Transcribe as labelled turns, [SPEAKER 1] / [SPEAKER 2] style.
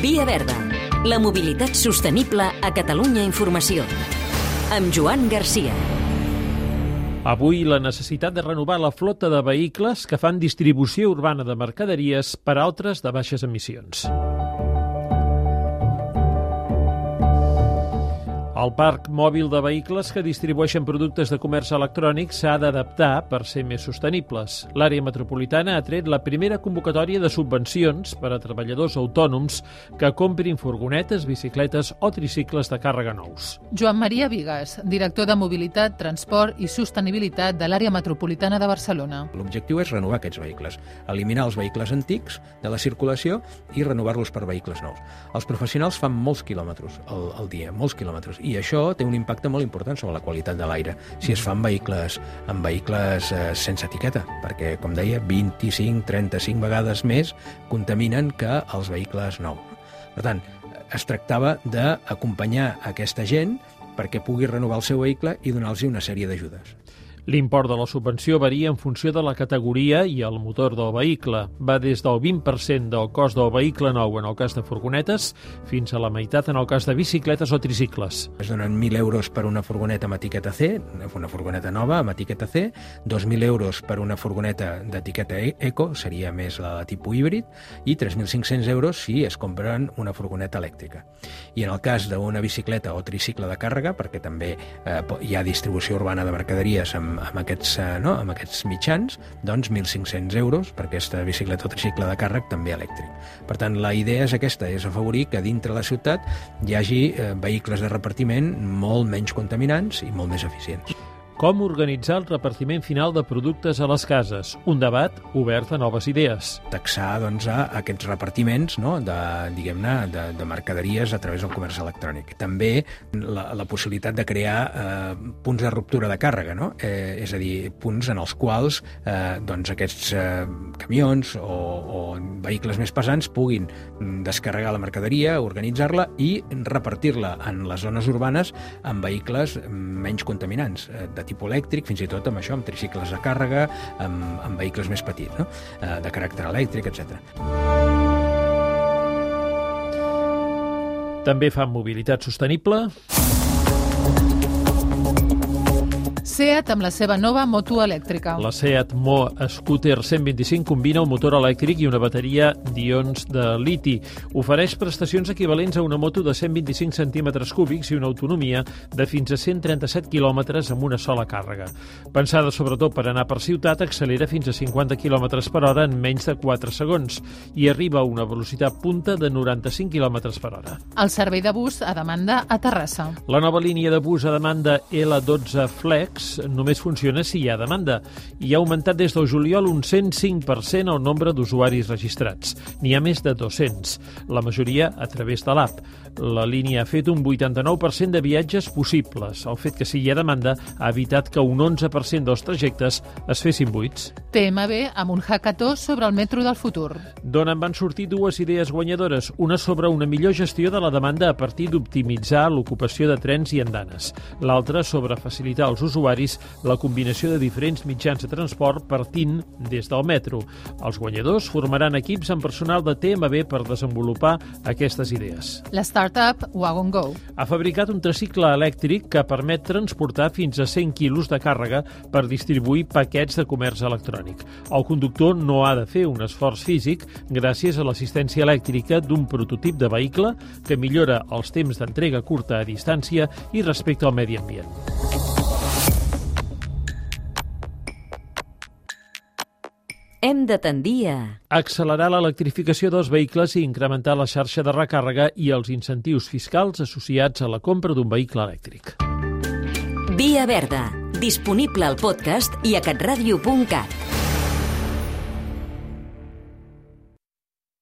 [SPEAKER 1] Via Verda. La mobilitat sostenible a Catalunya Informació. Amb Joan Garcia.
[SPEAKER 2] Avui la necessitat de renovar la flota de vehicles que fan distribució urbana de mercaderies per altres de baixes emissions. El parc mòbil de vehicles que distribueixen productes de comerç electrònic s'ha d'adaptar per ser més sostenibles. L'àrea metropolitana ha tret la primera convocatòria de subvencions per a treballadors autònoms que comprin furgonetes, bicicletes o tricicles de càrrega nous.
[SPEAKER 3] Joan Maria Vigues, director de Mobilitat, Transport i Sostenibilitat de l'àrea metropolitana de Barcelona.
[SPEAKER 4] L'objectiu és renovar aquests vehicles, eliminar els vehicles antics de la circulació i renovar-los per vehicles nous. Els professionals fan molts quilòmetres al, al dia, molts quilòmetres, i això té un impacte molt important sobre la qualitat de l'aire si es fan vehicles amb vehicles eh, sense etiqueta, perquè, com deia, 25, 35 vegades més contaminen que els vehicles nous. Per tant, es tractava d'acompanyar aquesta gent perquè pugui renovar el seu vehicle i donar-los una sèrie d'ajudes.
[SPEAKER 2] L'import de la subvenció varia en funció de la categoria i el motor del vehicle. Va des del 20% del cost del vehicle nou en el cas de furgonetes fins a la meitat en el cas de bicicletes o tricicles.
[SPEAKER 4] Es donen 1.000 euros per una furgoneta amb etiqueta C, una furgoneta nova amb etiqueta C, 2.000 euros per una furgoneta d'etiqueta e- Eco, seria més la de tipus híbrid, i 3.500 euros si es compren una furgoneta elèctrica. I en el cas d'una bicicleta o tricicle de càrrega, perquè també eh, hi ha distribució urbana de mercaderies amb, amb, aquests, eh, no, amb aquests mitjans, doncs 1.500 euros per aquesta bicicleta o tricicle de càrrec també elèctric. Per tant, la idea és aquesta, és afavorir que dintre la ciutat hi hagi eh, vehicles de repartiment molt menys contaminants i molt més eficients.
[SPEAKER 2] Com organitzar el repartiment final de productes a les cases? Un debat obert a noves idees.
[SPEAKER 4] Taxar doncs, a aquests repartiments no? de, diguem-ne, de, de mercaderies a través del comerç electrònic. També la, la possibilitat de crear eh, punts de ruptura de càrrega, no? eh, és a dir, punts en els quals eh, doncs, aquests eh, camions o, o vehicles més pesants puguin descarregar la mercaderia, organitzar-la i repartir-la en les zones urbanes amb vehicles menys contaminants, eh, de tipus elèctric, fins i tot amb això, amb tricicles de càrrega, amb, amb vehicles més petits, no? eh, de caràcter elèctric, etc.
[SPEAKER 2] També fan mobilitat sostenible.
[SPEAKER 3] SEAT amb la seva nova moto elèctrica.
[SPEAKER 2] La Seat Mo Scooter 125 combina un motor elèctric i una bateria d'ions de liti. Ofereix prestacions equivalents a una moto de 125 centímetres cúbics i una autonomia de fins a 137 quilòmetres amb una sola càrrega. Pensada sobretot per anar per ciutat, accelera fins a 50 quilòmetres per hora en menys de 4 segons i arriba a una velocitat punta de 95 quilòmetres per hora.
[SPEAKER 3] El servei de bus a demanda a Terrassa.
[SPEAKER 2] La nova línia de bus a demanda L12 Flex només funciona si hi ha demanda i ha augmentat des del juliol un 105% el nombre d'usuaris registrats. N'hi ha més de 200, la majoria a través de l'app. La línia ha fet un 89% de viatges possibles. El fet que sigui a demanda ha evitat que un 11% dels trajectes es fessin buits.
[SPEAKER 3] TMB amb un hackathon sobre el metro del futur.
[SPEAKER 2] D'on en van sortir dues idees guanyadores, una sobre una millor gestió de la demanda a partir d'optimitzar l'ocupació de trens i andanes, l'altra sobre facilitar als usuaris la combinació de diferents mitjans de transport partint des del metro. Els guanyadors formaran equips amb personal de TMB per desenvolupar aquestes idees.
[SPEAKER 3] La startup Wagon Go.
[SPEAKER 2] Ha fabricat un tricicle elèctric que permet transportar fins a 100 quilos de càrrega per distribuir paquets de comerç electrònic. El conductor no ha de fer un esforç físic gràcies a l'assistència elèctrica d'un prototip de vehicle que millora els temps d'entrega curta a distància i respecte al medi ambient.
[SPEAKER 1] Hem de tendir a...
[SPEAKER 2] Accelerar l'electrificació dels vehicles i incrementar la xarxa de recàrrega i els incentius fiscals associats a la compra d'un vehicle elèctric.
[SPEAKER 1] Via Verda, disponible al podcast i a catradio.cat.